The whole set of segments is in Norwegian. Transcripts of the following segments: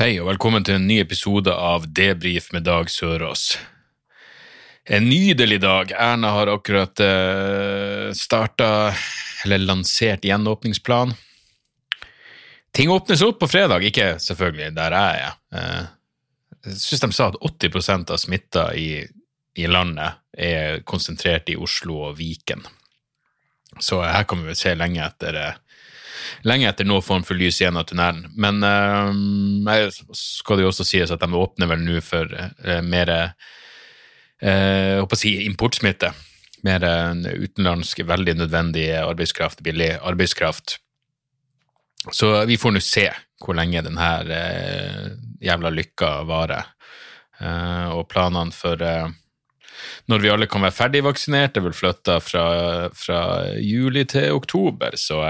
Hei og velkommen til en ny episode av Debrif med Dag Sørås. En nydelig dag. Erna har akkurat uh, starta, eller lansert gjenåpningsplan. Ting åpnes opp på fredag, ikke selvfølgelig der jeg er. Eh, jeg syns de sa at 80% av smitta i, i landet er konsentrert i Oslo og Viken. Så her kan vi vel se lenge etter uh, lenge etter noen form for lys igjen av tunnelen. Men eh, skal det jo også sies at de åpner vel nå for eh, mer eh, si importsmitte. Mer utenlandsk, veldig nødvendig arbeidskraft, billig arbeidskraft. Så vi får nå se hvor lenge denne uh, jævla lykka varer. Uh, og planene for når vi alle kan være ferdig vaksinert, er vel flytta fra, fra juli til oktober, så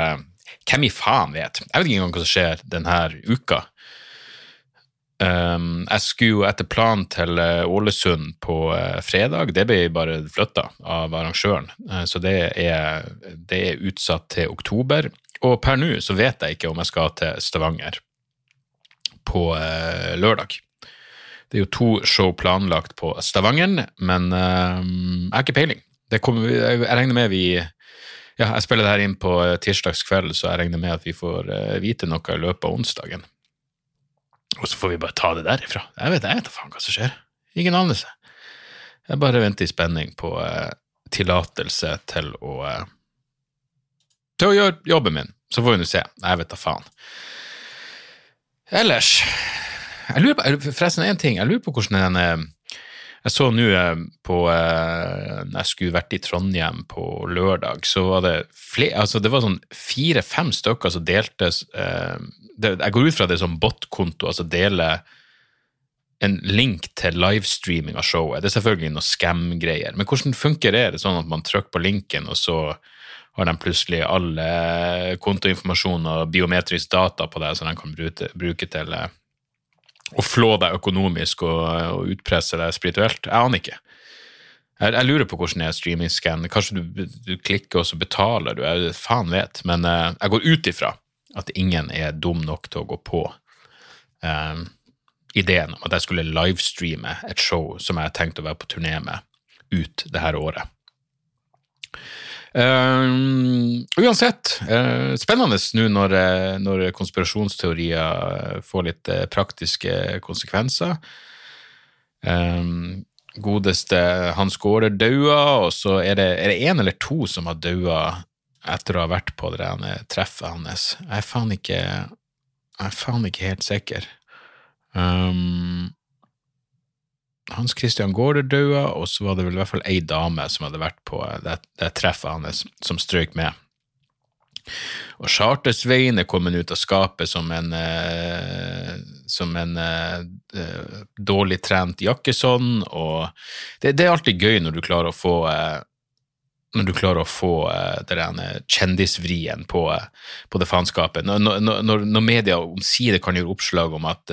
hvem i faen vet? Jeg vet ikke engang hva som skjer denne uka. Um, jeg skulle etter planen til Ålesund på uh, fredag. Det ble bare flytta av arrangøren, uh, så det er, det er, utsatt til oktober. Og per nå så vet jeg ikke om jeg skal til Stavanger på uh, lørdag. Det er jo to show planlagt på Stavanger, men jeg har ikke peiling. Kommer, jeg regner med vi ja, jeg spiller det her inn på tirsdags kveld, så jeg regner med at vi får uh, vite noe i løpet av onsdagen. Og så får vi bare ta det derifra. Jeg vet, jeg vet da faen hva som skjer. Ingen anelse. Jeg bare venter i spenning på uh, tillatelse til å uh, til å gjøre jobben min. Så får vi nå se. Jeg vet da faen. Ellers jeg lurer på, Forresten, én ting. Jeg lurer på hvordan den jeg så nå på Når jeg skulle vært i Trondheim på lørdag, så var det flere Altså, det var sånn fire-fem stykker som delte Jeg går ut fra det som bot-konto, altså dele en link til livestreaming av showet. Det er selvfølgelig noe scam-greier, men hvordan funker det? Er det sånn at man trykker på linken, og så har de plutselig all kontoinformasjon og biometrisk data på deg, så de kan bruke til å flå deg økonomisk og, og utpresse deg spirituelt? Jeg aner ikke. Jeg, jeg lurer på hvordan det er streamingscan. Kanskje du, du, klikker og så betaler du, jeg faen vet. Men uh, jeg går ut ifra at ingen er dum nok til å gå på uh, ideen om at jeg skulle livestreame et show som jeg har tenkt å være på turné med ut det her året. Uh, uansett, uh, spennende nå når, når, konspirasjonsteorier får litt uh, praktiske konsekvenser. godeste Hans Gaarder daua, og så er det, en eller to som har daua etter å ha vært på det treffet hans. Jeg er faen ikke, jeg er faen ikke helt sikker. Um, hans Christian Gaarder daua, og så var det vel i hvert fall ei dame som hadde vært på det, det treffet hans, som strøk med. Og Chartersveien er kommet ut av skapet som en, eh, som en eh, dårlig trent jakkesånn, og det, det, er alltid gøy når du klarer å få eh, når du klarer å få det der kjendisvrien på, på det faenskapet. Når, når, når media omsider kan gjøre oppslag om at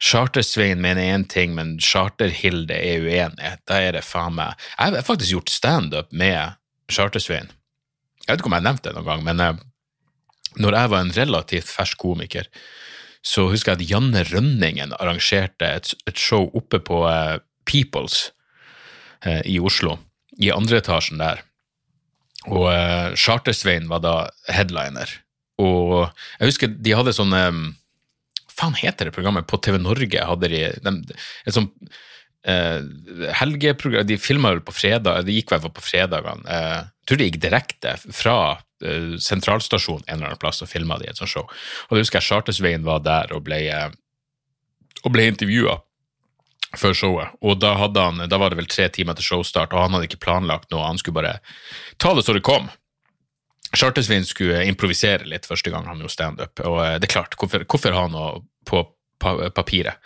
Chartersveien mener én ting, men Charterhilde er uenig. Da er det faen meg Jeg har faktisk gjort standup med Chartersveien. Jeg vet ikke om jeg har nevnt det noen gang, men eh, når jeg var en relativt fersk komiker, så husker jeg at Janne Rønningen arrangerte et, show oppe på eh, Peoples eh, i Oslo, i andre etasjen der. Og charter-svein var da headliner. Og jeg husker de hadde sånne faen heter det programmet? På TV Norge hadde de, de et sånt eh, helgeprogram De filma vel på fredag, det gikk vel på fredagene. Eh, jeg tror det gikk direkte fra eh, sentralstasjonen en eller annen plass og filma de et sånt show. Og det husker jeg Chartersveien var der og ble, eh, ble intervjua før showet. Og da, han, da, var det vel tre timer til showstart, og han hadde ikke planlagt noe. Han skulle bare ta det så det kom. Chartersveien skulle improvisere litt første gang han gjorde standup. Og eh, det er klart, hvorfor, hvorfor ha noe på papiret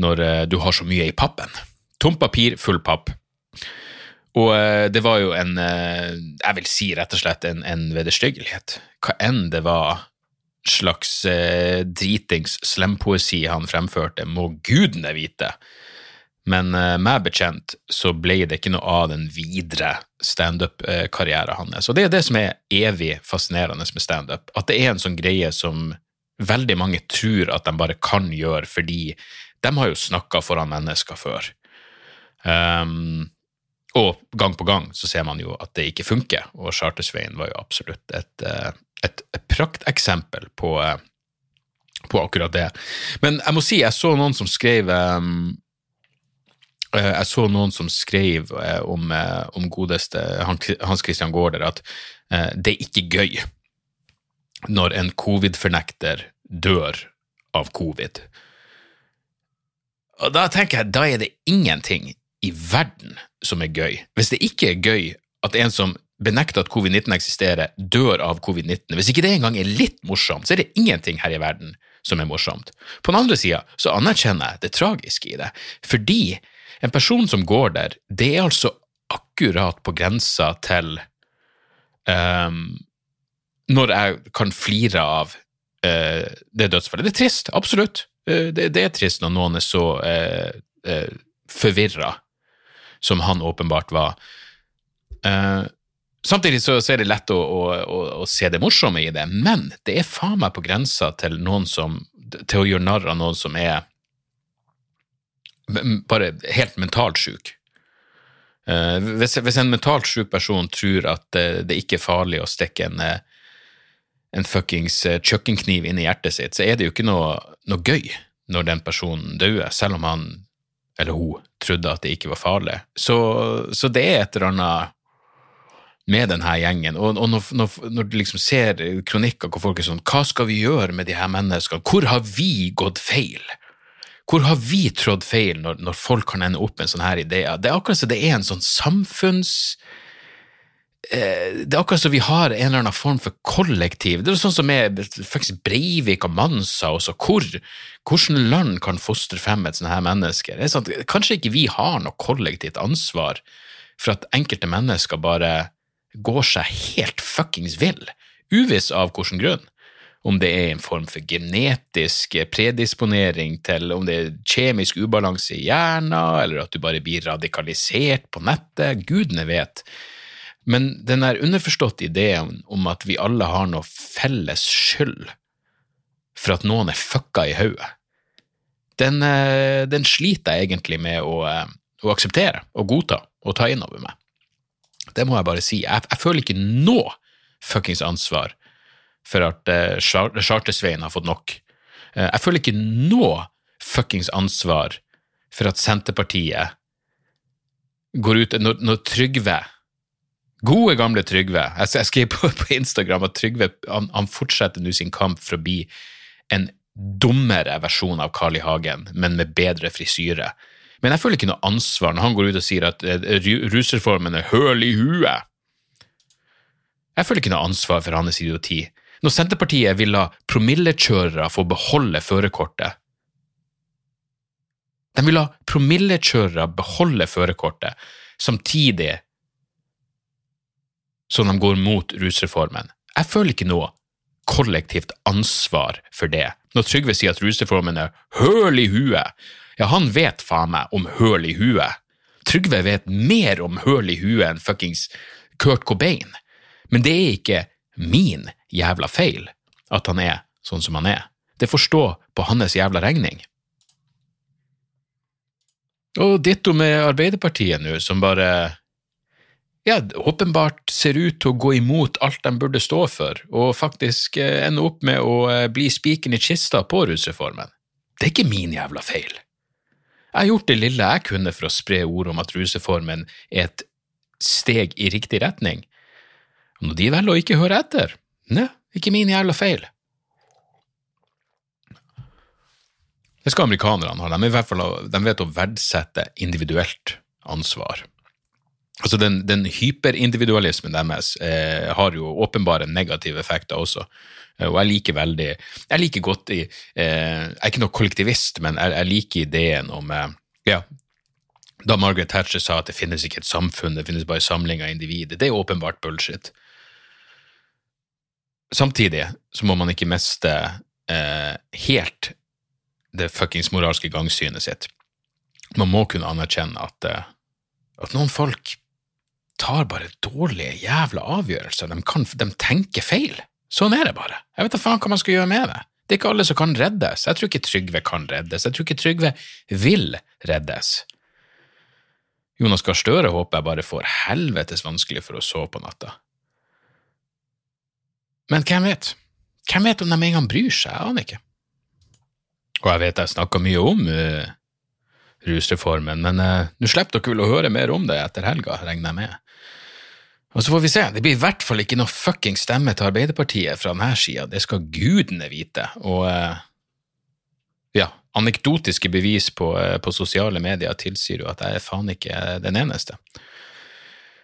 når eh, du har så mye i pappen. Tomt papir, full papp. Og eh, det var jo en Jeg vil si rett og slett en, en vederstyggelighet. Hva enn det var slags dritings slempoesi han fremførte, må gudene vite. Men uh, meg bekjent så ble det ikke noe av den videre standup-karrieren hans. Og det er det som er evig fascinerende med standup, at det er en sånn greie som veldig mange tror at de bare kan gjøre fordi de har jo snakka foran mennesker før. Um, og gang på gang så ser man jo at det ikke funker, og Chartersveien var jo absolutt et, eh, et, prakteksempel på, eh, på akkurat det. Men jeg må si, jeg så noen som skrev um, jeg så noen som skrev om, om godeste Hans Christian Gaarder at det er ikke gøy når en covid-fornekter dør av covid. Og da tenker jeg, da er det ingenting i verden som er gøy. Hvis det ikke er gøy at en som benekter at covid-19 eksisterer, dør av covid-19, hvis ikke det engang er litt morsomt, så er det ingenting her i verden som er morsomt. På den andre sida så anerkjenner jeg det tragiske i det, fordi en person som går der, det er altså akkurat på grensa til um, Når jeg kan flire av uh, det dødsfallet. Det er trist, absolutt. Uh, det, det, er trist når noen er så uh, uh forvirra som han åpenbart var. Samtidig så, er det lett å, å, å, å, se det morsomme i det, men det er faen meg på grensa til, som, til å gjøre narr av noen som er bare helt mentalt sjuk. Uh, hvis, hvis, en mentalt sjuk person tror at det, det ikke er farlig å stikke en, en fuckings kjøkkenkniv inn i hjertet sitt, så er det jo ikke noe, noe gøy når den personen dør, selv om han eller hun, trodde at det ikke var farlig. Så, så det er et eller annet med denne gjengen. Og, og når, når, når, du liksom ser kronikker hvor folk er sånn Hva skal vi gjøre med de her menneskene? Hvor har vi gått feil? Hvor har vi trådt feil når, når folk kan ende opp med en sånn her idé? Det er akkurat som det er en sånn samfunns Eh, det er akkurat som vi har en eller annen form for kollektiv. Det er sånn som med faktisk Breivik og Mansa også. Hvor, hvordan land kan fostre frem et sånt her menneske? Sånn, kanskje ikke vi har noe kollektivt ansvar for at enkelte mennesker bare går seg helt fuckings vill, uviss av hvilken grunn. Om det er en form for genetisk predisponering til om det er kjemisk ubalanse i hjernen, eller at du bare blir radikalisert på nettet, gudene vet. Men den der underforståtte ideen om at vi alle har noe felles skyld for at noen er fucka i hodet, den, eh, den, sliter jeg egentlig med å, eh, å, akseptere og godta og ta inn over meg. Det må jeg bare si. Jeg, jeg føler ikke noe fuckings ansvar for at uh, Chartersveien har fått nok. Uh, jeg føler ikke noe fuckings ansvar for at Senterpartiet går ut Når, når Trygve Gode, gamle Trygve. Jeg, jeg skrev på, på, Instagram at Trygve han, han fortsetter nå sin kamp for å bli en dummere versjon av Carl I. Hagen, men med bedre frisyre. Men jeg føler ikke noe ansvar når han går ut og sier at uh, rusreformen er høl i huet. Jeg føler ikke noe ansvar for hans idioti. Når Senterpartiet vil la promillekjørere få beholde førerkortet De vil la promillekjørere beholde førerkortet, samtidig som de går mot rusreformen. Jeg føler ikke noe kollektivt ansvar for det. Når Trygve sier at rusreformen er høl i huet, ja, han vet faen meg om høl i huet. Trygve vet mer om høl i huet enn fuckings Kurt Cobain. Men det er ikke min jævla feil at han er sånn som han er. Det får stå på hans jævla regning. Og ditto med Arbeiderpartiet nå, som bare ja, åpenbart ser ut til å gå imot alt de burde stå for, og faktisk ender opp med å eh, bli spikeren i kista på rusreformen. Det er ikke min jævla feil. Jeg har gjort det lille jeg kunne for å spre ord om at rusreformen er et steg i riktig retning. Når de velger å ikke høre etter, ne, ikke min jævla feil. Det skal amerikanerne ha, de, de vet å verdsette individuelt ansvar. Altså den, den hyperindividualismen deres eh, har jo åpenbare negative effekter også. Eh, og jeg liker veldig Jeg liker godt i eh, Jeg er ikke noe kollektivist, men jeg, jeg liker ideen om eh, ja, Da Margaret Thatcher sa at det finnes ikke et samfunn, det finnes bare samling av individer. Det er åpenbart bullshit. Samtidig så må man ikke miste eh, helt det fuckings moralske gangsynet sitt. Man må kunne anerkjenne at, eh, at noen folk tar bare dårlige jævla avgjørelser. De, kan, de tenker feil. Sånn er det bare. Jeg vet da faen hva man skal gjøre med det. Det er ikke alle som kan reddes. Jeg tror ikke Trygve kan reddes. Jeg tror ikke Trygve vil reddes. Jonas Gahr Støre håper jeg bare får helvetes vanskelig for å sove på natta. Men hvem vet? Hvem vet om de engang bryr seg? Jeg aner ikke. Og jeg vet jeg snakka mye om uh, rusreformen, men uh, nå slipper dere vel å høre mer om det etter helga, regner jeg med. Og så får vi se. Det blir i hvert fall ikke noe fucking stemme til Arbeiderpartiet fra denne sida, det skal gudene vite. Og uh, ja, anekdotiske bevis på, på, sosiale medier tilsier jo at jeg er faen ikke den eneste.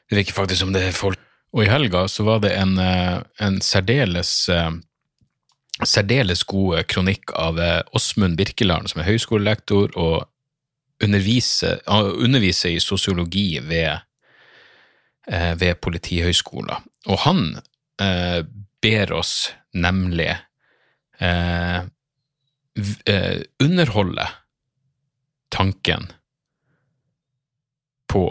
Det virker faktisk som det er folk Og i helga så var det en, en særdeles særdeles god kronikk av Åsmund Birkeland, som er høyskolelektor og underviser, underviser i sosiologi ved, eh, ved Politihøgskolen. Og han eh, ber oss nemlig eh, eh, underholde tanken på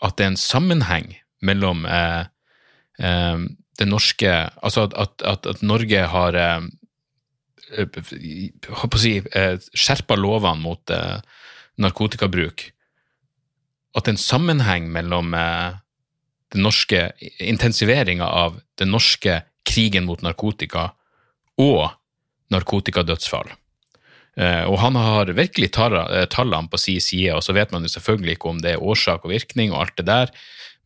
at det er en sammenheng mellom eh, eh, det norske Altså at, at, at Norge har eh, på å si, eh, skjerpa lovene mot eh, narkotikabruk. At det er en sammenheng mellom eh, den norske intensiveringa av den norske krigen mot narkotika og narkotikadødsfall. Eh, og han har virkelig eh, tallene på sin side, og så vet man jo selvfølgelig ikke om det er årsak og virkning og alt det der,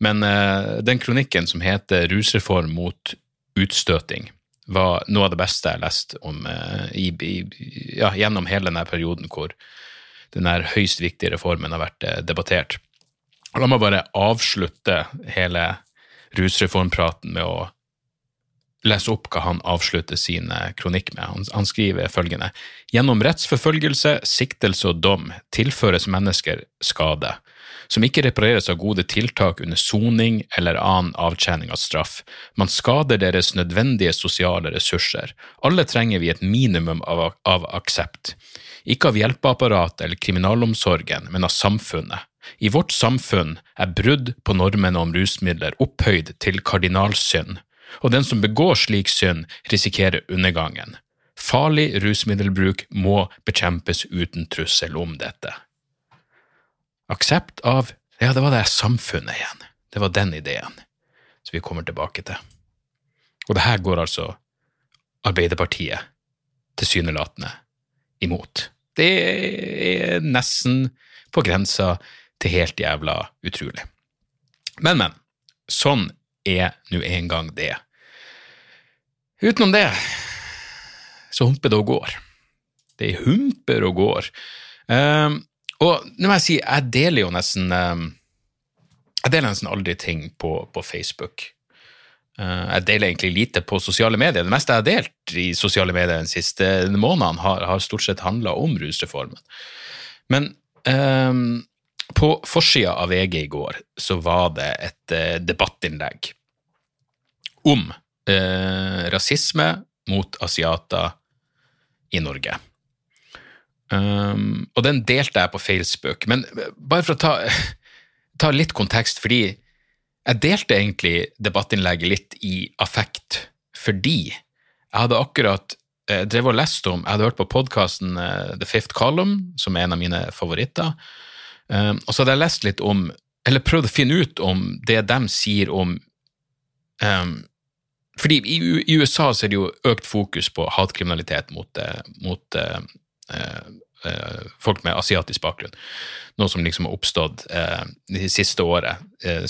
men uh, den kronikken som heter 'Rusreform mot utstøting', var noe av det beste jeg har lest om, i, i, ja, gjennom hele denne perioden hvor denne høyst viktige reformen har vært debattert. La meg bare avslutte hele rusreformpraten med å lese opp hva han avslutter sin kronikk med. Han, skriver følgende Gjennom rettsforfølgelse, siktelse og dom tilføres mennesker skade som ikke repareres av gode tiltak under soning eller annen avtjening av straff. Man skader deres nødvendige sosiale ressurser. Alle trenger vi et minimum av, av aksept. Ikke av hjelpeapparatet eller kriminalomsorgen, men av samfunnet. I vårt samfunn er brudd på normene om rusmidler opphøyd til kardinalsynd, og den som begår slik synd, risikerer undergangen. Farlig rusmiddelbruk må bekjempes uten trussel om dette. Aksept av Ja, det var det samfunnet igjen. Det var den ideen som vi kommer tilbake til. Og det her går altså Arbeiderpartiet tilsynelatende imot. Det er nesten på grensa til helt jævla utrolig. Men, men. Sånn er nå en gang det. Utenom det så humper det og går. Det humper og går. Um, og nå må jeg si, jeg deler jo nesten um, Jeg deler nesten aldri ting på, på Facebook. Uh, jeg deler egentlig lite på sosiale medier. Det meste jeg har delt i sosiale medier den siste måneden, har, har stort sett handla om rusreformen. Men um, på forsida av VG i går så var det et uh, debattinnlegg om uh, rasisme mot asiater i Norge. Um, og den delte jeg på Facebook. Men bare for å ta, ta, litt kontekst, fordi jeg delte egentlig debattinnlegget litt i affekt, fordi jeg hadde akkurat jeg eh, drev og leste om Jeg hadde hørt på podkasten eh, The Fifth Column, som er en av mine favoritter. Um, og så hadde jeg lest litt om, eller prøvd å finne ut om det de sier om um, fordi i, i, USA så er det jo økt fokus på hatkriminalitet mot, uh, mot uh, Eh, eh, folk med asiatisk bakgrunn. Noe som liksom har oppstått eh, det siste året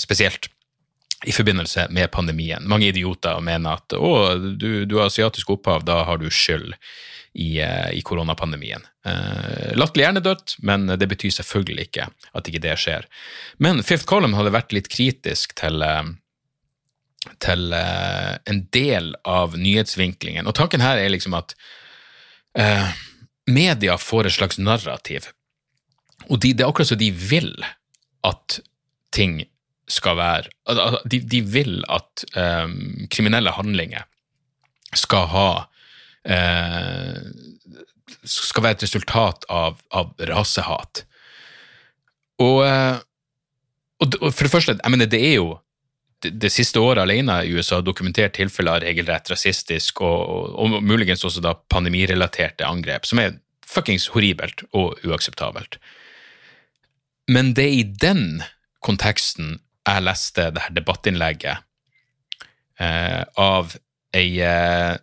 spesielt. i forbindelse med pandemien. Mange idioter mener at å, du, du har asiatisk opphav, da har du skyld i, eh, i koronapandemien. Uh, Latterlig hjernedødt, men det betyr selvfølgelig ikke at ikke det skjer. Men Fifth Column hadde vært litt kritisk til, til en del av nyhetsvinklingen. Og tanken her er liksom at media får et slags narrativ, og de, det er akkurat som de vil at ting skal være De, de vil at kriminelle handlinger skal ha uh, skal være et resultat av, av rasehat. Og, eh, og, for det første, jeg mener, det er jo det, siste året alene i USA dokumentert tilfeller av regelrett rasistisk og, og, muligens også da pandemirelaterte angrep, som er fuckings horribelt og uakseptabelt. Men det er i den konteksten jeg leste det her debattinnlegget eh, av ei eh,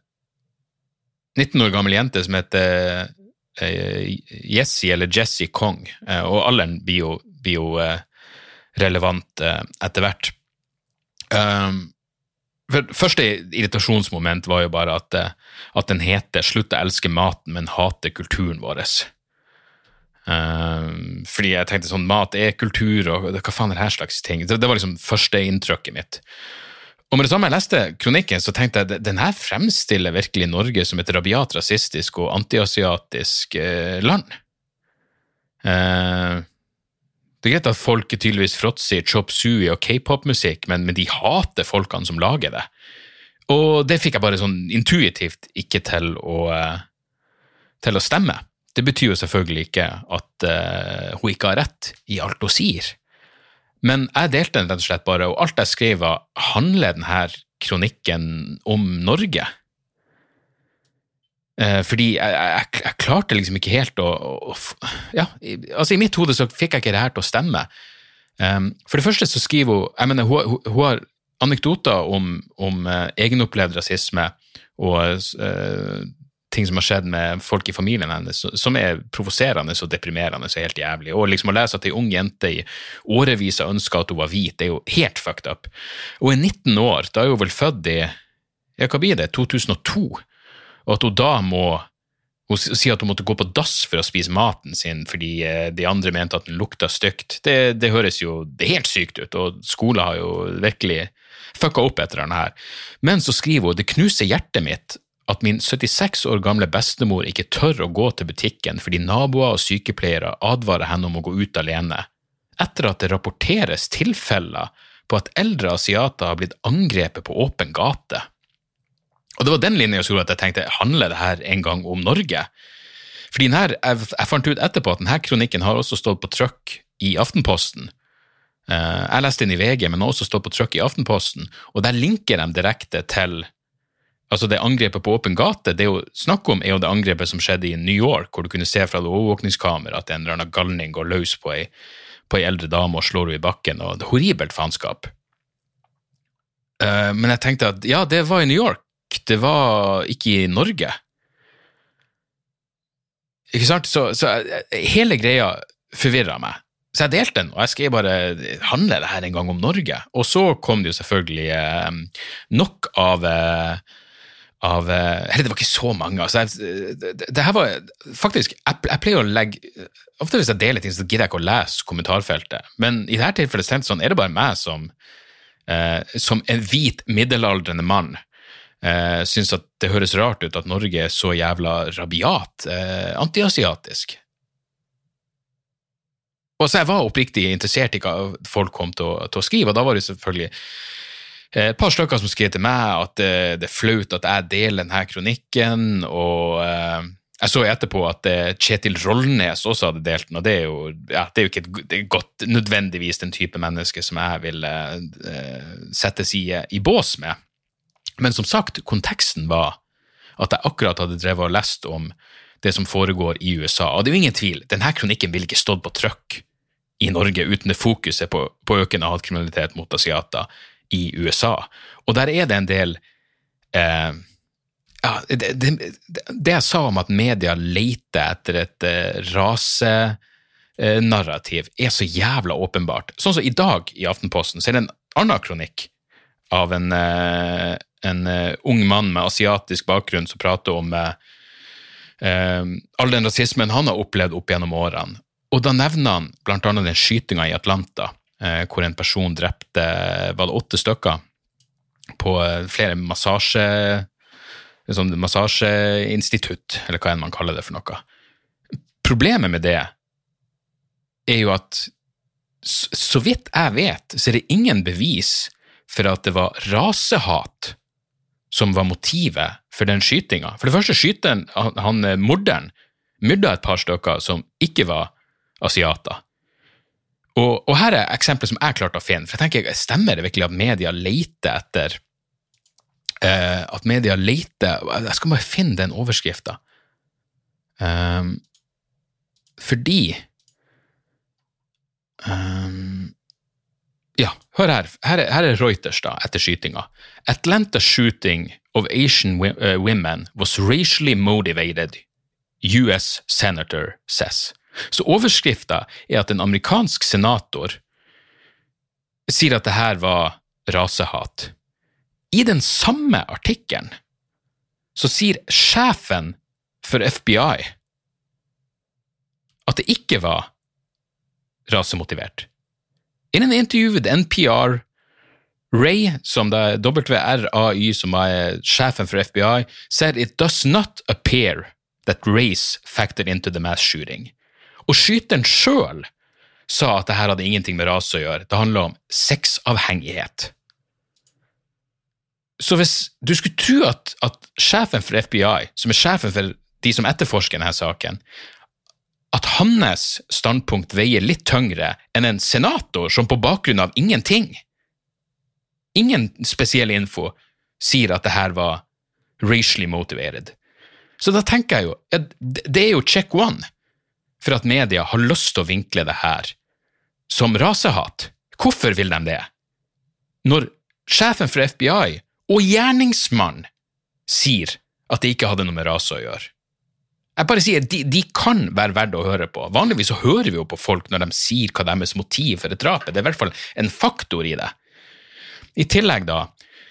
19 år gammel jente som heter eh, Jessie eller Jessie Kong, uh, og alderen blir jo, blir jo uh, relevant etter hvert. Um, for Første irritasjonsmoment var jo bare at, at den heter 'Slutt å elske maten, men hate kulturen vår'. Um, fordi jeg tenkte sånn, mat er kultur, og hva faen er det her slags ting? Det, det var liksom førsteinntrykket mitt. Og med det samme jeg leste kronikken, så tenkte jeg at den her fremstiller virkelig Norge som et rabiat rasistisk og antiasiatisk eh, land. Eh, det er greit at folk er tydeligvis fråtser chop sui og k-pop-musikk, men, men, de hater folkene som lager det. Og det fikk jeg bare sånn intuitivt ikke til å, eh, til å stemme. Det betyr jo selvfølgelig ikke at uh, hun ikke har rett i alt hun sier. Men jeg delte den rett og slett bare, og alt jeg skrev, handler denne kronikken om Norge? Eh, fordi jeg, jeg, jeg, klarte liksom ikke helt å, å, Ja, altså i mitt hode så fikk jeg ikke det her til å stemme. Um, for det første så skriver hun jeg mener, hun, hun, hun har anekdoter om, om uh, egenopplevd rasisme og uh, ting som har skjedd med folk i familien hennes, som er provoserende og deprimerende og helt jævlig. Og liksom å lese at ei ung jente i årevis har ønska at hun var hvit, det er jo helt fucked up. Og er 19 år, da er hun vel født i ja, hva blir det, 2002, og at hun da må hun sier at hun måtte gå på dass for å spise maten sin fordi eh, de andre mente at den lukta stygt. Det, det høres jo det helt sykt ut, og skolen har jo virkelig fucka opp etter denne her. Men så skriver hun det knuser hjertet mitt at min 76 år gamle bestemor ikke tør å gå til butikken fordi naboer og sykepleiere advarer henne om å gå ut alene, etter at det rapporteres tilfeller på at eldre asiater har blitt angrepet på åpen gate. Og Det var den linja som gjorde at jeg tenkte handler det her en gang om Norge? Fordi denne, jeg, fant ut etterpå at denne kronikken har også stått på trykk i Aftenposten. Eh, jeg leste den i VG, men har også stått på trykk i Aftenposten, og der linker de direkte til Altså det Angrepet på åpen gate det er jo snakk om, er jo det angrepet som skjedde i New York, hvor du kunne se fra det overvåkningskameraet at en eller annen galning går løs på ei, på ei eldre dame og slår henne i bakken. og det er Horribelt faenskap. Uh, men jeg tenkte at ja, det var i New York, det var ikke i Norge. Ikke sant? Så, så hele greia forvirra meg. Så jeg delte den, og jeg skrev bare handler det her en gang om Norge? Og så kom det jo selvfølgelig eh, nok av eh, av eh, Eller det var ikke så mange. Altså, det, det, her var faktisk jeg, jeg, pleier å legge Ofte hvis jeg deler ting, så gidder jeg ikke å lese kommentarfeltet. Men i dette tilfellet sånn, er det bare meg som, eh, som en hvit, middelaldrende mann, eh, syns at det høres rart ut at Norge er så jævla rabiat, eh, antiasiatisk. Og så jeg var oppriktig interessert i hva folk kom til å, til å skrive, og da var det selvfølgelig Eh, et par stykker som skrev til meg at det, det er flaut at jeg deler denne kronikken. og eh, jeg så etterpå at eh, Kjetil Rollnes også hadde delt den, og det er jo, ja, det er jo ikke et, godt, nødvendigvis den type menneske som jeg vil eh, settes i, i, bås med. Men som sagt, konteksten var at jeg akkurat hadde drevet og lest om det som foregår i USA. Og det er jo ingen tvil, denne kronikken ville ikke stått på trykk i Norge uten det fokuset på, på økende hatkriminalitet mot asiater i USA. Og der er det en del eh, ja, det, det, det, jeg sa om at media leter etter et eh, rasenarrativ, er så jævla åpenbart. Sånn som i dag i Aftenposten, så er det en annen kronikk av en, eh, en uh, ung mann med asiatisk bakgrunn som prater om uh, all den rasismen han har opplevd opp gjennom årene. Og da nevner han annet den skytinga i Atlanta, uh, hvor en person drepte var det åtte stykker på flere massasje, liksom massasjeinstitutt, eller hva enn man kaller det for noe. Problemet med det er jo at så vidt jeg vet, så er det ingen bevis for at det var rasehat som var motivet for den skytinga. For det første, skyteren, han, han eh, morderen, myrda et par stykker som ikke var asiater. Og, og her er eksempelet som jeg klarte å finne, for jeg tenker, stemmer det virkelig at media leter etter uh, At media leter Jeg skal bare finne den overskrifta. Um, fordi um, hør her. Her er, er Reuters da, etter skytinga. Atlanta shooting of Asian uh, women was racially motivated, US senator says. Så overskrifta er at en amerikansk senator sier at det her var rasehat. I den samme artikkelen så sier sjefen for FBI at det ikke var rasemotivert. I en intervju with NPR, Ray, som er WRAY, som er sjefen for FBI, said it does not appear that race factored into the mass shooting. Og skyteren sjøl sa at det her hadde ingenting med rase å gjøre, det handla om sexavhengighet. Så hvis du skulle tro at, at sjefen for FBI, som er sjefen for de som etterforsker denne saken, at hans standpunkt veier litt tyngre enn en senator som på bakgrunn av ingenting, ingen spesiell info, sier at det her var racially motivated. Så da tenker jeg jo, at det er jo check one for at media har lyst til å vinkle det her som rasehat. Hvorfor vil de det? Når sjefen for FBI og gjerningsmann sier at det ikke hadde noe med rase å gjøre. Jeg bare sier, de, de kan være verdt å høre på. Vanligvis så hører vi jo på folk når de sier hva deres motiv for et drap er. Det er i hvert fall en faktor i det. I tillegg da,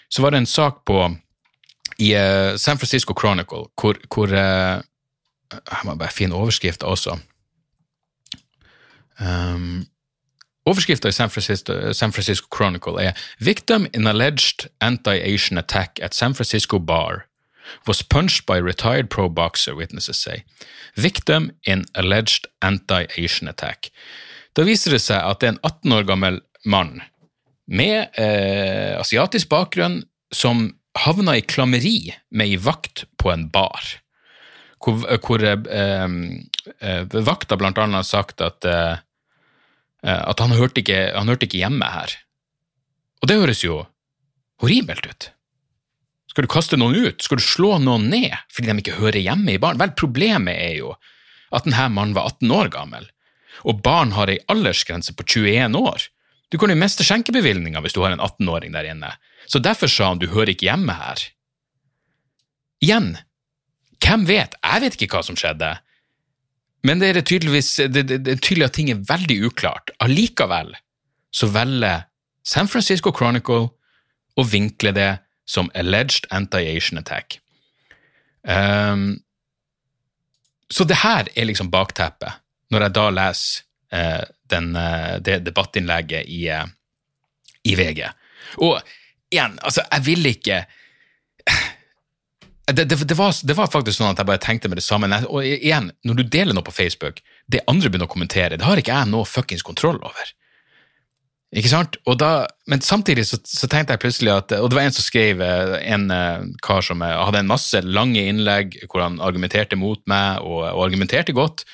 så var det en sak på i uh, San Francisco Chronicle, hvor, hvor uh, Jeg må bare finne overskrifta også. Um, Overskrifta i San Francisco, San Francisco Chronicle er «Victim in alleged anti-Asian attack at San Francisco bar was punched by retired pro boxer, witnesses say. Victim in alleged anti-Asian attack». Da viser det seg at det er en 18 år gammel mann med eh, asiatisk bakgrunn som havna i klammeri med ei vakt på en bar. Hvor, hvor eh, eh, vakta blant annet har sagt at eh, eh, at han hørte, ikke, han hørte ikke hjemme her. Og det høres jo horribelt ut. Skal du kaste noen ut? Skal du slå noen ned fordi de ikke hører hjemme i baren? Vel, problemet er jo at denne mannen var 18 år gammel, og barn har ei aldersgrense på 21 år. Du kan jo miste skjenkebevilgninga hvis du har en 18-åring der inne. Så derfor sa han du hører ikke hjemme her. Igjen, hvem vet? Jeg vet ikke hva som skjedde. Men det er det, det, det er tydelig at ting er veldig uklart. Allikevel så velger San Francisco Chronicle å vinkle det som alleged anti-Asian attack. Um, så det her er liksom bakteppet, når jeg da leser uh, den, uh, det debattinnlegget i, uh, i VG. Og igjen, altså, jeg vil ikke det, det, det, var, det var faktisk sånn at jeg bare tenkte med det samme. Og igjen, når du deler noe på Facebook, det andre begynner å kommentere, det har ikke jeg noe fuckings kontroll over. Ikke sant? Da, men samtidig så, så tenkte jeg plutselig at Og det var en som skrev, eh, en eh, kar som eh, hadde en masse lange innlegg hvor han argumenterte mot meg, og, og argumenterte godt.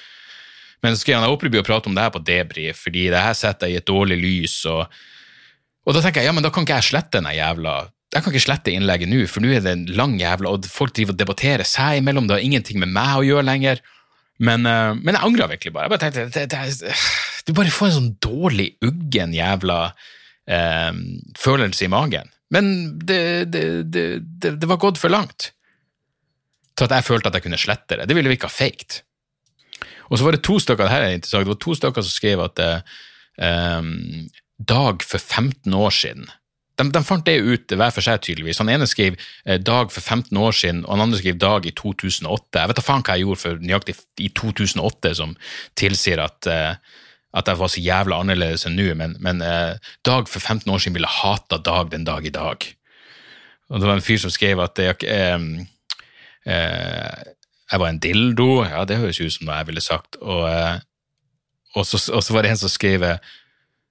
Men så skrev han jeg håper å prate om det her på debrief, fordi det her setter jeg i et dårlig lys. Og, og da tenker jeg ja, men da kan ikke jeg slette den jævla jeg kan ikke slette innlegget nå, for nå er det en lang jævla Og folk driver og debatterer seg imellom, det har ingenting med meg å gjøre lenger. Men, eh, men jeg angra virkelig bare. Jeg bare tenkte, det, det, Du bare får en sånn dårlig, uggen jævla eh, følelse i magen. Men det, det, var gått for langt til at jeg følte at jeg kunne slette det. Det ville vi ikke ha faked. Og så var det to stykker det her er interessant, det var to stykker som skrev at eh, um, Dag for 15 år siden De, de fant det ut hver for seg, tydeligvis. Han ene skrev eh, dag for 15 år siden, og han andre skrev dag i 2008. Jeg vet da faen hva jeg gjorde for nøyaktig i 2008 som tilsier at, eh, at jeg var så jævla annerledes enn nå, men, men eh, Dag for 15 år siden ville hata Dag den dag i dag. Og det var en fyr som skrev at jeg, eh, eh, jeg var en dildo. Ja, det høres ut som noe jeg ville sagt. Og, og, så, og så var det en som skrev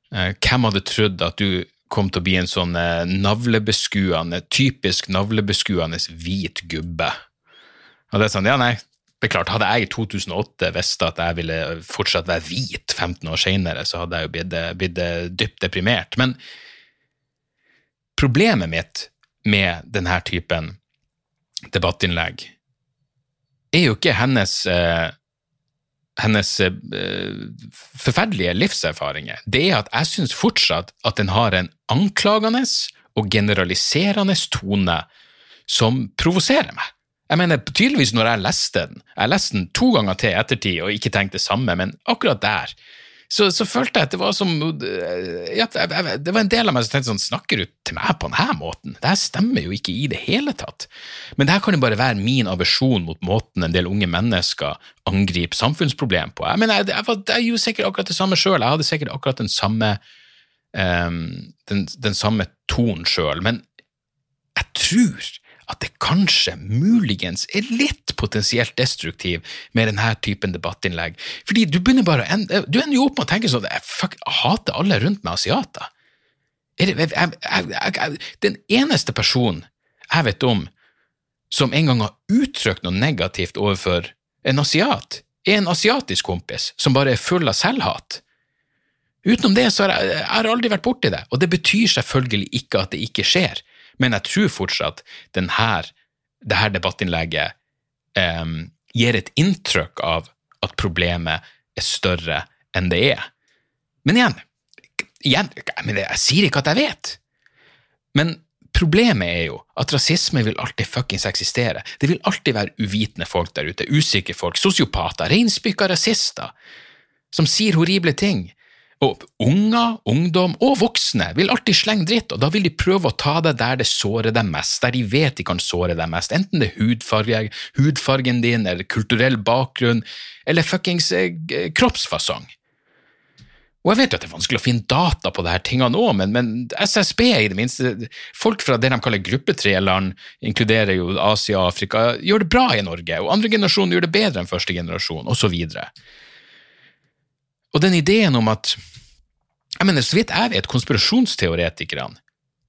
Hvem hadde trodd at du kom til å bli en sånn eh, navlebeskuende, typisk navlebeskuende hvit gubbe? Og det er sånn, ja nei, det er klart, hadde jeg i 2008 visst at jeg ville fortsatt være hvit 15 år senere, så hadde jeg jo blitt, blitt dypt deprimert. Men problemet mitt med denne typen debattinnlegg er jo ikke hennes eh, hennes eh, forferdelige livserfaringer, det er at jeg syns fortsatt at den har en anklagende og generaliserende tone som provoserer meg. Jeg mener, tydeligvis når jeg leste den, jeg leste den to ganger til i ettertid og ikke tenkte det samme, men akkurat der så, så, følte jeg at det var som ja, Det var en del av meg som tenkte sånn Snakker du til meg på denne måten? Det her stemmer jo ikke i det hele tatt. Men det her kan jo bare være min aversjon mot måten en del unge mennesker angriper samfunnsproblem på. Jeg mener, jeg, jeg, var, jeg gjorde sikkert akkurat det samme sjøl. Jeg hadde sikkert akkurat den samme um, den, den samme tonen sjøl. Men jeg tror at det kanskje, muligens, er litt potensielt destruktiv med denne typen debattinnlegg. Fordi du begynner bare ende, du ender jo opp med å tenke sånn fuck, jeg hater alle rundt meg asiater. Jeg, jeg, jeg, den eneste personen jeg vet om som en gang har uttrykt noe negativt overfor en asiat, er en asiatisk kompis som bare er full av selvhat. Utenom det så har jeg, jeg har aldri vært borti det, og det betyr selvfølgelig ikke at det ikke skjer men jeg tror fortsatt denne, det her debattinnlegget um, gir et inntrykk av at problemet er større enn det er. Men igjen, igjen jeg, mener, jeg sier ikke at jeg vet, men problemet er jo at rasisme vil alltid fuckings eksistere. Det vil alltid være uvitende folk der ute, usikre folk, sosiopater, reinspykka rasister, som sier horrible ting, og unger, ungdom og voksne vil alltid slenge dritt, og da vil de prøve å ta deg der det sårer deg mest, der de vet de kan såre deg mest, enten det er hudfarge, hudfargen din, eller kulturell bakgrunn, eller fuckings eh, kroppsfasong. Og jeg vet jo at det er vanskelig å finne data på disse tingene òg, men, men, SSB i det minste, folk fra det de kaller gruppe tre-land, inkluderer jo Asia og Afrika, gjør det bra i Norge, og andre generasjon gjør det bedre enn første generasjon, osv. Og den ideen om at jeg mener, Så vidt jeg vet, konspirasjonsteoretikerne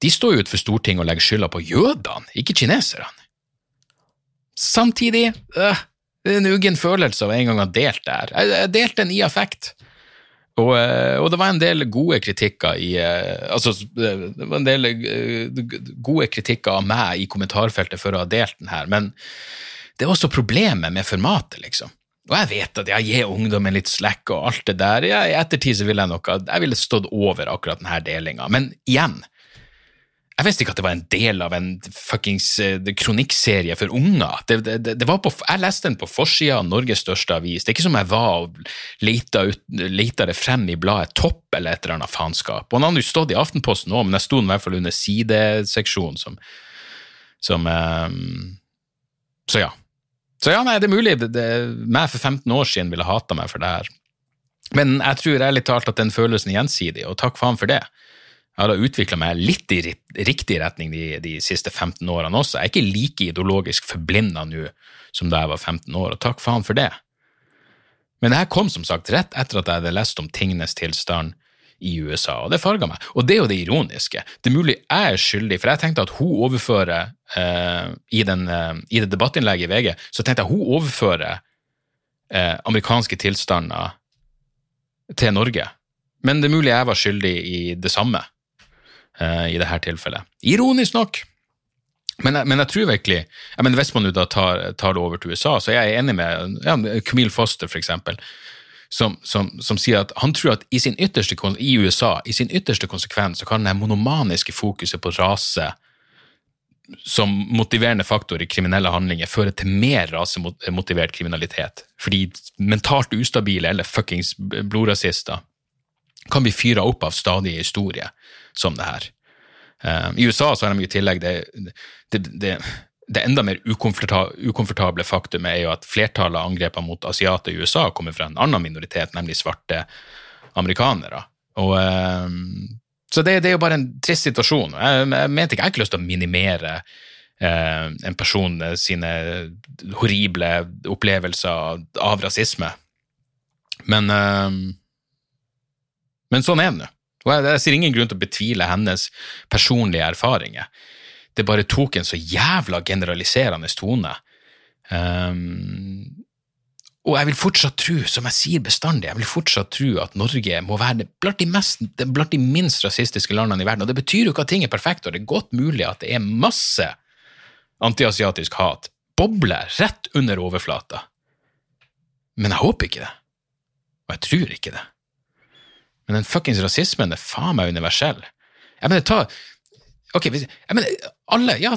de står jo utenfor Stortinget og legger skylda på jødene, ikke kineserne. Samtidig øh, det er en uggen følelse av en gang å ha delt det her. Jeg, delte den i affekt. Og, øh, og, det var en del gode kritikker i øh, Altså, det var en del øh, gode kritikker av meg i kommentarfeltet for å ha delt den her, men det er også problemet med formatet, liksom. Og jeg vet at jeg gir ungdommen litt slack og alt det der. Ja, I ettertid så ville jeg nok jeg ville stått over akkurat denne delinga. Men igjen, jeg visste ikke at det var en del av en fuckings uh, kronikkserie for unger. Det, det, det på, jeg leste den på forsida av Norges største avis. Det er ikke som jeg var og leita, ut, leita det frem i bladet Topp eller et eller annet faenskap. Og han hadde jo stått i Aftenposten òg, men jeg sto i hvert fall under sideseksjonen som, som um, Så ja. Så ja, nei, det er mulig det, for 15 år siden ville hata meg for det her. Men jeg tror ærlig talt at den følelsen er gjensidig, og takk faen for det. Jeg har utvikla meg litt i riktig retning de, de, siste 15 årene også. Jeg er ikke like ideologisk forblinda nå som da jeg var 15 år, og takk faen for det. Men det her kom som sagt rett etter at jeg hadde lest om tingenes tilstand i USA, og det farga meg. Og det er jo det ironiske. Det er mulig jeg er skyldig, for jeg tenkte at hun overfører eh, i, den, eh, i, det debattinnlegget i VG, så tenkte jeg hun overfører eh, amerikanske tilstander til Norge. Men det er mulig jeg var skyldig i det samme eh, i dette tilfellet. Ironisk nok. Men, men, jeg tror virkelig jeg mener, Hvis man da tar, tar, det over til USA, så jeg er jeg enig med ja, Camille Foster, for eksempel som, som, som, sier at han tror at i, ytterste, i USA, i sin ytterste konsekvens, så kan det monomaniske fokuset på rase som motiverende faktor i kriminelle handlinger føre til mer rasemotivert kriminalitet. Fordi mentalt ustabile eller fuckings blodrasister kan bli fyra opp av stadige historier som det her. Um, I USA så har de i tillegg det, det, det, det enda mer ukomfortable faktumet er jo at flertallet av angrepene mot asiater i USA kommer fra en annen minoritet, nemlig svarte amerikanere. Og, eh, så det, det er jo bare en trist situasjon. Jeg, jeg mente ikke, jeg har ikke lyst til å minimere eh, en person sine horrible opplevelser av rasisme. Men, eh, men sånn er det nå. Jeg, jeg ser ingen grunn til å betvile hennes personlige erfaringer. Det bare tok en så jævla generaliserende tone. Um, og jeg vil fortsatt tro, som jeg sier bestandig, jeg vil fortsatt tro at Norge må være blant de, mest, blant de minst rasistiske landene i verden. Og det betyr jo ikke at ting er perfekt, og det er godt mulig at det er masse antiasiatisk hat. Bobler rett under overflata. Men jeg håper ikke det. Og jeg tror ikke det. Men den fuckings rasismen er faen meg universell. Jeg mener, ta Ok, jeg mener, alle Ja,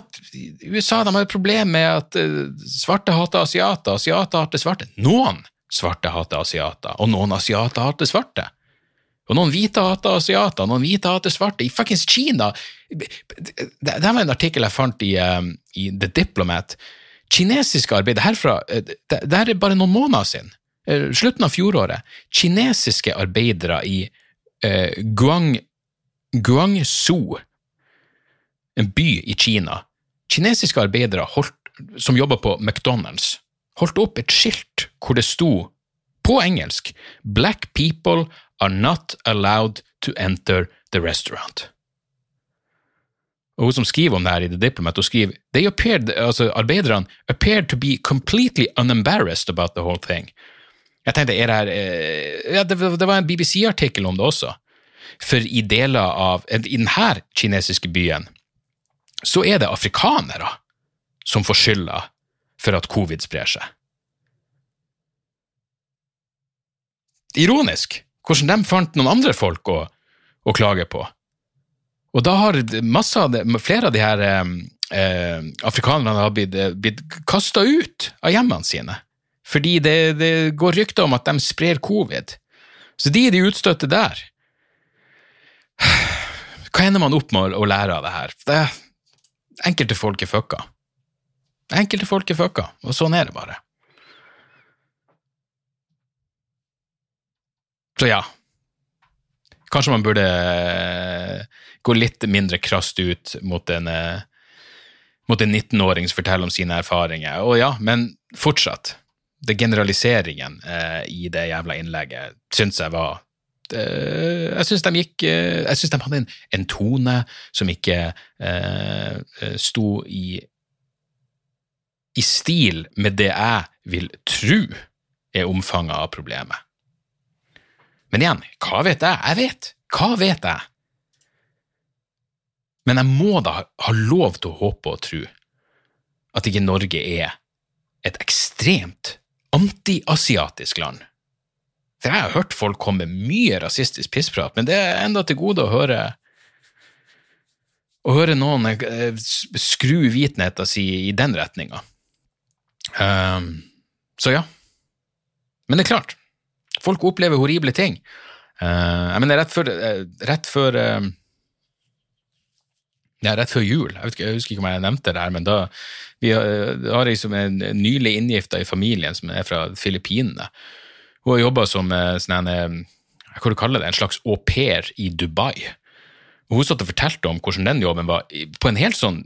USA de har et problem med at eh, svarte hater asiater, asiater hater svarte. Noen svarte hater asiater, og noen asiater hater svarte. Og noen hvite hater asiater, noen hvite hater svarte. I fuckings Kina Det her var en artikkel jeg fant i, um, i The Diplomat. Kinesiske arbeidere herfra eh, Det det er bare noen måneder siden. eh, Slutten av fjoråret. Kinesiske arbeidere i uh, Guang, Guangzhou, en by i Kina. Kinesiske arbeidere holdt, som jobba på McDonald's, holdt opp et skilt hvor det sto på engelsk Black people are not allowed to enter the restaurant. Og hun som skriver om det her i The Diplomat, hun skriver They appeared, altså Arbeiderne appeared to be completely unembarrassed about the whole thing. Jeg tenkte, er det her eh, ja, det, det var en BBC-artikkel om det også. For i deler av I denne kinesiske byen så er det afrikanere som får skylda for at covid sprer seg. Ironisk hvordan de fant noen andre folk å, å klage på. Og da har av det, flere av de her eh, afrikanerne har blitt, blitt kasta ut av hjemmene sine. Fordi det, det går rykter om at de sprer covid. Så de er de utstøtte der. Hva ender man opp med å, lære av det her? Det, enkelte folk er fucka. Enkelte folk er fucka, og sånn er det bare. Så ja, kanskje man burde eh, gå litt mindre krast ut mot en, eh, en 19-åring som forteller om sine erfaringer. Og ja, men fortsatt, det generaliseringen eh, i det jævla innlegget syns jeg var Jeg syns de gikk eh, Jeg syns de hadde en, en tone som ikke eh, eh, sto i i stil med det jeg vil tro er omfanget av problemet. Men igjen, hva vet jeg? Jeg vet. Hva vet jeg? Men jeg må da ha lov til å håpe og tro at ikke Norge er et ekstremt antiasiatisk land. For jeg har hørt folk komme med mye rasistisk pissprat, men det er enda til gode å høre å høre noen eh, skru vitenheten si i den retninga. Um, så ja. Men det er klart, folk opplever horrible ting. Uh, jeg mener, rett før, eh, rett før uh, ja, rett før jul, jeg, ikke, jeg husker ikke om jeg nevnte det her, men da vi har, har liksom en nylig inngifta i familien som er fra Filippinene. Hun har jobba som eh, sånn en, eh, hva du det, en slags au pair i Dubai. Og hun satt og fortalte om hvordan den jobben var, på en helt sånn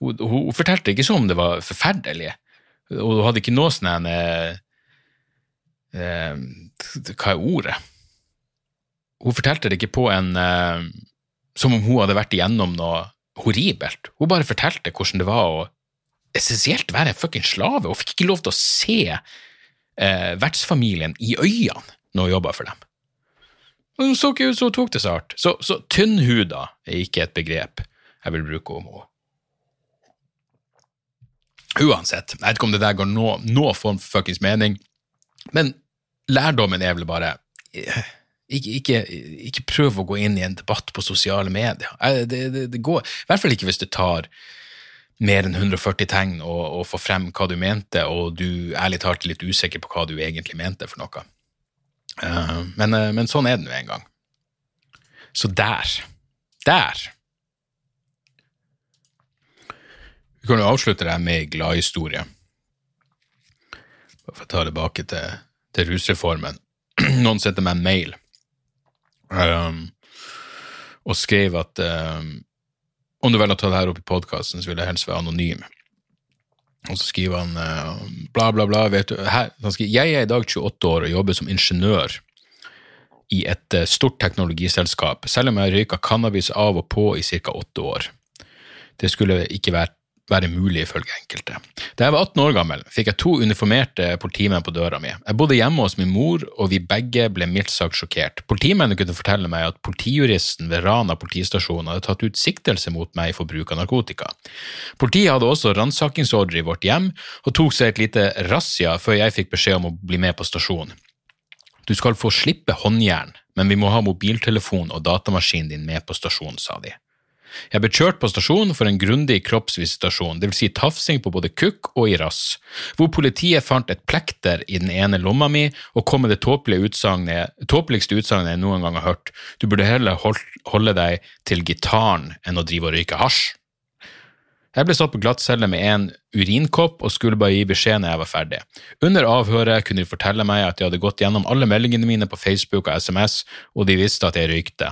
Hun, hun fortalte ikke som om det var forferdelig, og hun hadde ikke noe sånn eh, eh, Hva er ordet? Hun fortalte det ikke på en eh, Som om hun hadde vært igjennom noe horribelt. Hun bare fortalte hvordan det var å essensielt være en fucking slave. Hun fikk ikke lov til å se eh, vertsfamilien i øynene når hun jobba for dem. Hun så ikke ut som hun tok det så hardt. Så, så tynnhuda er ikke et begrep jeg vil bruke om henne. Uansett, jeg vet ikke om det der går noe, noe form for fuckings mening, men lærdommen er vel bare eh, ikke, ikke, ikke prøv å gå inn i en debatt på sosiale medier. Eh, Det, det, det går, I hvert fall ikke hvis det tar mer enn 140 tegn og, og, få frem hva du mente, og du ærlig talt er litt usikker på hva du egentlig mente for noe. Eh, men, eh, men sånn er det nå en gang. Så der, der Vi kan jo avslutte det med ei gladhistorie. Bare for å ta tilbake til, til rusreformen. Noen sendte meg en mail um, og skrev at um, om du velger å ta det her opp i podkasten, så vil jeg helst være anonym. Og så skriver han uh, bla, bla, bla. du, her, skriver, Jeg er i dag 28 år og jobber som ingeniør i et uh, stort teknologiselskap, selv om jeg røyka cannabis av og på i ca. åtte år. Det skulle ikke vært være mulig, ifølge enkelte. Da jeg var 18 år gammel, fikk jeg to uniformerte politimenn på døra mi. Jeg bodde hjemme hos min mor, og vi begge ble mildt sagt sjokkert. Politimennene kunne fortelle meg at politijuristen ved Rana politistasjon hadde tatt ut siktelse mot meg for bruk av narkotika. Politiet hadde også ransakingsordre i vårt hjem, og tok seg et lite razzia før jeg fikk beskjed om å bli med på stasjonen. Du skal få slippe håndjern, men vi må ha mobiltelefon og datamaskinen din med på stasjonen, sa de. Jeg ble kjørt på stasjonen for en grundig kroppsvisitasjon, dvs. Si tafsing på både kukk og i rass, hvor politiet fant et plekter i den ene lomma mi og kom med det tåpeligste utsagnet jeg noen gang har hørt, du burde heller holde deg til gitaren enn å drive og røyke hasj. Jeg ble satt på glattcelle med en urinkopp og skulle bare gi beskjed når jeg var ferdig. Under avhøret kunne de fortelle meg at de hadde gått gjennom alle meldingene mine på Facebook og SMS, og de visste at jeg røykte.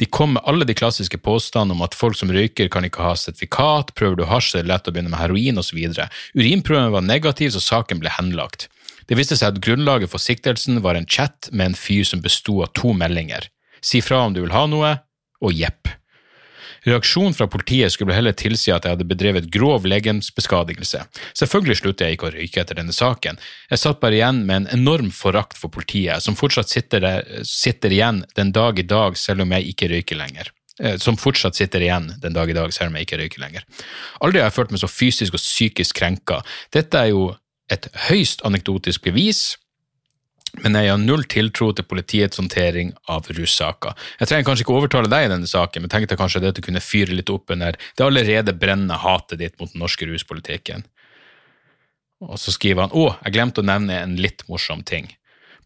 De kom med alle de klassiske påstandene om at folk som røyker kan ikke ha sertifikat, prøver du hasj er det lett å begynne med heroin osv. Urinprøven var negativ, så saken ble henlagt. Det viste seg at grunnlaget for siktelsen var en chat med en fyr som besto av to meldinger. Si fra om du vil ha noe, og jepp. Reaksjonen fra politiet skulle heller tilsi at jeg hadde bedrevet grov legemsbeskadigelse. Selvfølgelig sluttet jeg ikke å røyke etter denne saken. Jeg satt bare igjen med en enorm forakt for politiet, som fortsatt sitter, der, sitter igjen den dag i dag selv om jeg ikke røyker lenger eh, som fortsatt sitter igjen den dag i dag, selv om jeg ikke røyker lenger. Aldri har jeg følt meg så fysisk og psykisk krenka. Dette er jo et høyst anekdotisk bevis men jeg har null tiltro til politiets håndtering av russaker. Jeg trenger kanskje ikke overtale deg i denne saken, men tenkte kanskje dette kunne fyre litt opp under det allerede brennende hatet ditt mot den norske ruspolitikken. Og så skriver han å, jeg glemte å nevne en litt morsom ting.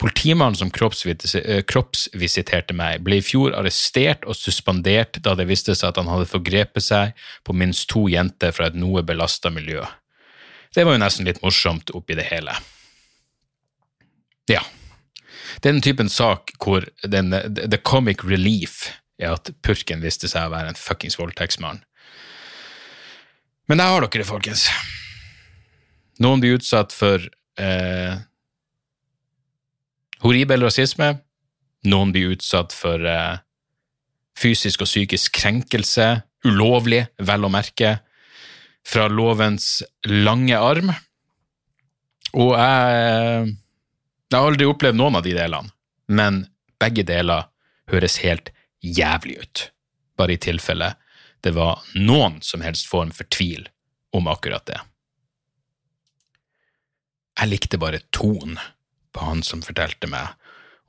Politimannen som eh, kroppsvisiterte meg, ble i fjor arrestert og suspendert da det viste seg at han hadde forgrepet seg på minst to jenter fra et noe belasta miljø. Det var jo nesten litt morsomt oppi det hele. Ja. Den typen sak hvor den, the comic relief er at purken viste seg å være en fuckings voldtektsmann. Men der har dere det, folkens. Noen blir utsatt for eh, horribel rasisme. Noen blir utsatt for eh, fysisk og psykisk krenkelse, ulovlig, vel å merke, fra lovens lange arm. Og jeg jeg har aldri opplevd noen av de delene, men begge deler høres helt jævlig ut, bare i tilfelle det var noen som helst form for tvil om akkurat det. Jeg likte bare tonen på han som fortalte meg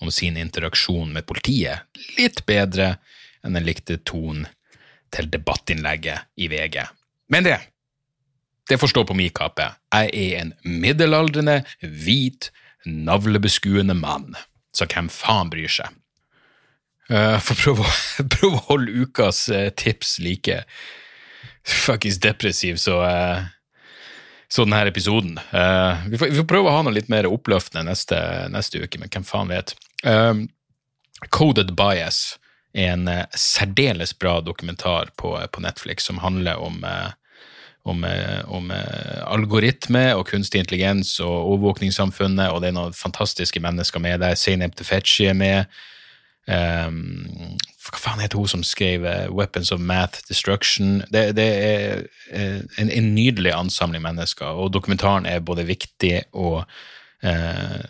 om sin interaksjon med politiet, litt bedre enn jeg likte tonen til debattinnlegget i VG. Men det, det får stå på min kappe. Jeg er en middelaldrende, hvit, navlebeskuende mann, så hvem faen bryr seg? Uh, får prøve, prøve, å holde ukas uh, tips like fuckings depressiv så, uh, så denne episoden. Vi får, vi, får, prøve å ha noe litt mer oppløftende neste, neste uke, men hvem faen vet. Coded Bias er en særdeles bra dokumentar på, på, Netflix som handler om om, eh, om eh, algoritme og kunstig intelligens og overvåkningssamfunnet, og det er noen fantastiske mennesker med der. Zainab Tefetchi er med. Um, hva faen heter hun som skrev uh, 'Weapons of Math Destruction'? Det, det er uh, en, en, nydelig ansamling mennesker, og dokumentaren er både viktig og uh,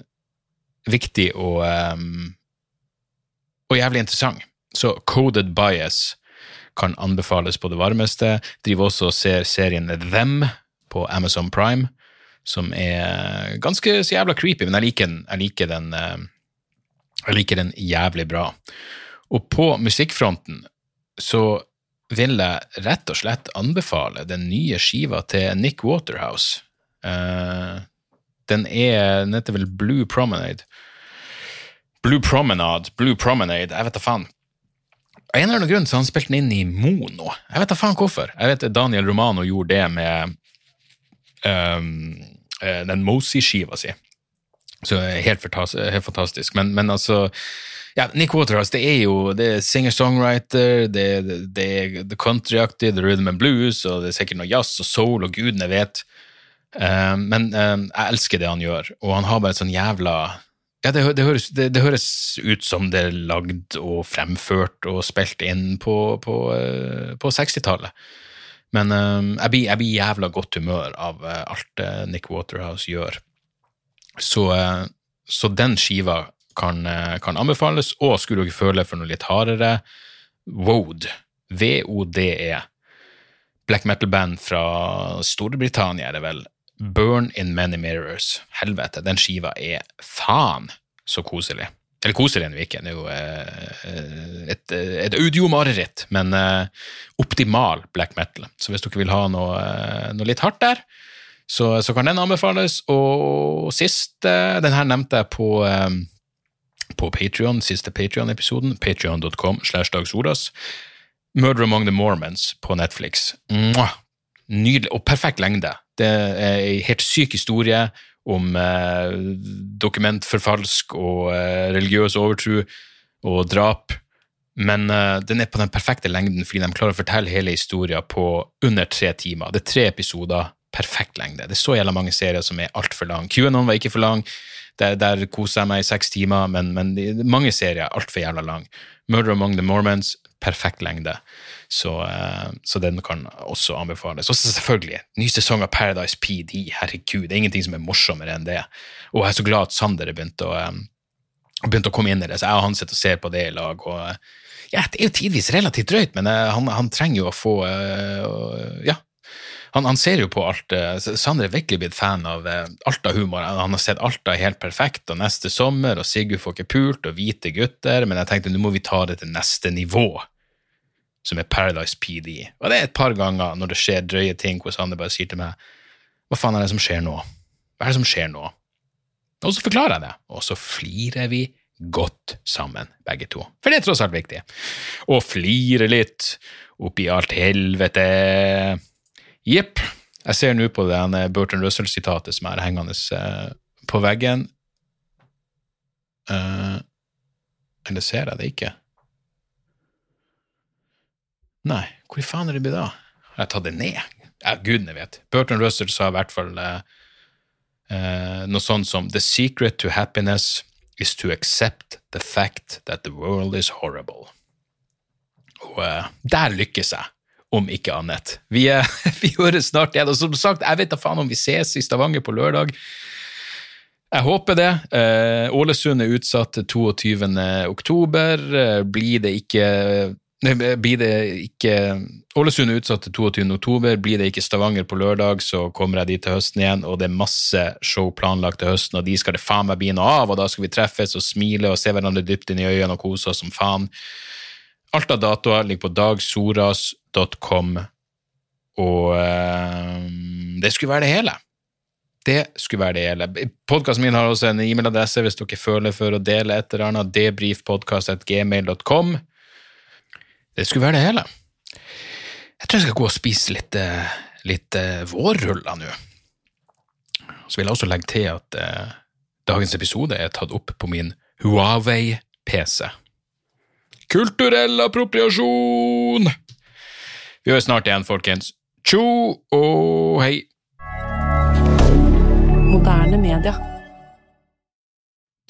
Viktig og um, og jævlig interessant. Så Coded Bias kan anbefales på det varmeste. Driver også og ser serien Them på Amazon Prime, som er ganske så jævla creepy, men jeg liker den, jeg liker den, eh, jeg liker den jævlig bra. Og på musikkfronten så vil jeg rett og slett anbefale den nye skiva til Nick Waterhouse. Uh, den er Den heter vel Blue Promenade. Blue Promenade, Blue Promenade, jeg vet da faen. Av en eller annen grunn så han spilte den inn i mono. Jeg vet da faen hvorfor. Jeg vet Daniel Romano gjorde det med um, den Mosey-skiva si. Så helt. Helt fantastisk. Men, men, altså ja, Nick Waterhouse det er jo det er singer-songwriter, det, det, det er countryaktig, det er rhythm and blues, og det er sikkert noe jazz og soul, og gudene vet. Um, men um, jeg elsker det han gjør, og han har bare et sånn jævla ja, det, det, høres, det, det, høres, ut som det er lagd og fremført og spilt inn på, på, uh, på 60-tallet. Men jeg blir, jeg, blir, jævla godt humør av alt Nick Waterhouse gjør. Så, så den skiva kan, kan, anbefales, og skulle dere føle for noe litt hardere, Wode, V-O-D-E, black metal-band fra Storbritannia, er det vel, Burn in Many Mirrors. Helvete, den skiva er faen så koselig. Eller koselig enn ikke, det er jo eh, et, et audiomareritt, men eh, optimal black metal. Så hvis dere vil ha noe, eh, noe litt hardt der, så, så, kan den anbefales. Og sist Den her nevnte jeg på, på Patrion, siste Patrion-episoden, patrion.com slash dagsoras. Murder Among the Mormons på Netflix. Mwah! Nydelig, og perfekt lengde. Det er ei helt syk historie om eh, dokumentforfalsk og eh, religiøs overtro og drap. Men eh, den er på den perfekte lengden fordi de klarer å fortelle hele historien på under tre timer. Det er tre episoder, perfekt lengde. Det er så jævla mange serier som er altfor lang. QAnon var ikke for lang, der, der koser jeg meg i seks timer, men, men mange serier er altfor jævla lang. Murder Among the Mormons, perfekt lengde. Så, eh, så, den kan også anbefales. Og selvfølgelig, ny sesong av Paradise PD. Herregud, det er ingenting som er morsommere enn det. Og jeg er så glad at Sander har begynt eh, begynt å komme inn i det, så jeg og han sitter og ser på det i lag. og ja, Det er jo tidvis relativt drøyt, men eh, han, han trenger jo å få Ja, han, han, ser jo på alt. Sander er virkelig blitt fan av alt av humor. Han har sett alt av helt perfekt og neste sommer, og Sigurd får ikke pult, og hvite gutter, men jeg tenkte nå må vi ta det til neste nivå som er Paradise PD. Og det er et par ganger når det skjer drøye ting hvor Sander bare sier til meg Hva faen er det som skjer nå? Hva er det som skjer nå? Og så forklarer jeg det, og så flirer vi godt sammen, begge to. For det er tross alt viktig. Å flire litt oppi alt helvete. Jepp. Jeg ser nå på det Burton Russell-sitatet som er hengende eh, på veggen. Uh, eller ser jeg det ikke? Nei, hvor faen er det blitt av? Har jeg tatt det ned? Ja, gudene vet. Burton Russell sa i hvert fall eh, eh, noe sånt som The secret to happiness is to accept the fact that the world is horrible. Og eh, der lykkes jeg, om ikke annet. Vi, eh, vi høres snart igjen. Og som sagt, jeg vet da faen om vi ses i Stavanger på lørdag. Jeg håper det. Eh, Ålesund er utsatt til 22. oktober. Blir det ikke blir det ikke Ålesund er utsatt til 22. oktober. Blir det ikke Stavanger på lørdag, så kommer jeg dit til høsten igjen. Og det er masse show planlagt til høsten, og de skal det faen meg bli noe av. Og da skal vi treffes og smile og se hverandre dypt inn i øynene og kose oss som faen. Alt av datoer ligger på dagsoras.com, og øh, det skulle være det hele. Det skulle være det hele. Podkasten min har også en e-mailadresse hvis dere føler for å dele et eller annet. debrifpodkast.gmail.com. Det skulle være det hele. Jeg tror jeg skal gå og spise litt, eh, litt uh, vårruller nå. Så vil jeg også legge til at eh, dagens episode er tatt opp på min Huawei-PC. Kulturell appropriasjon! Vi høres snart igjen, folkens. Tjo og hei! Moderne media.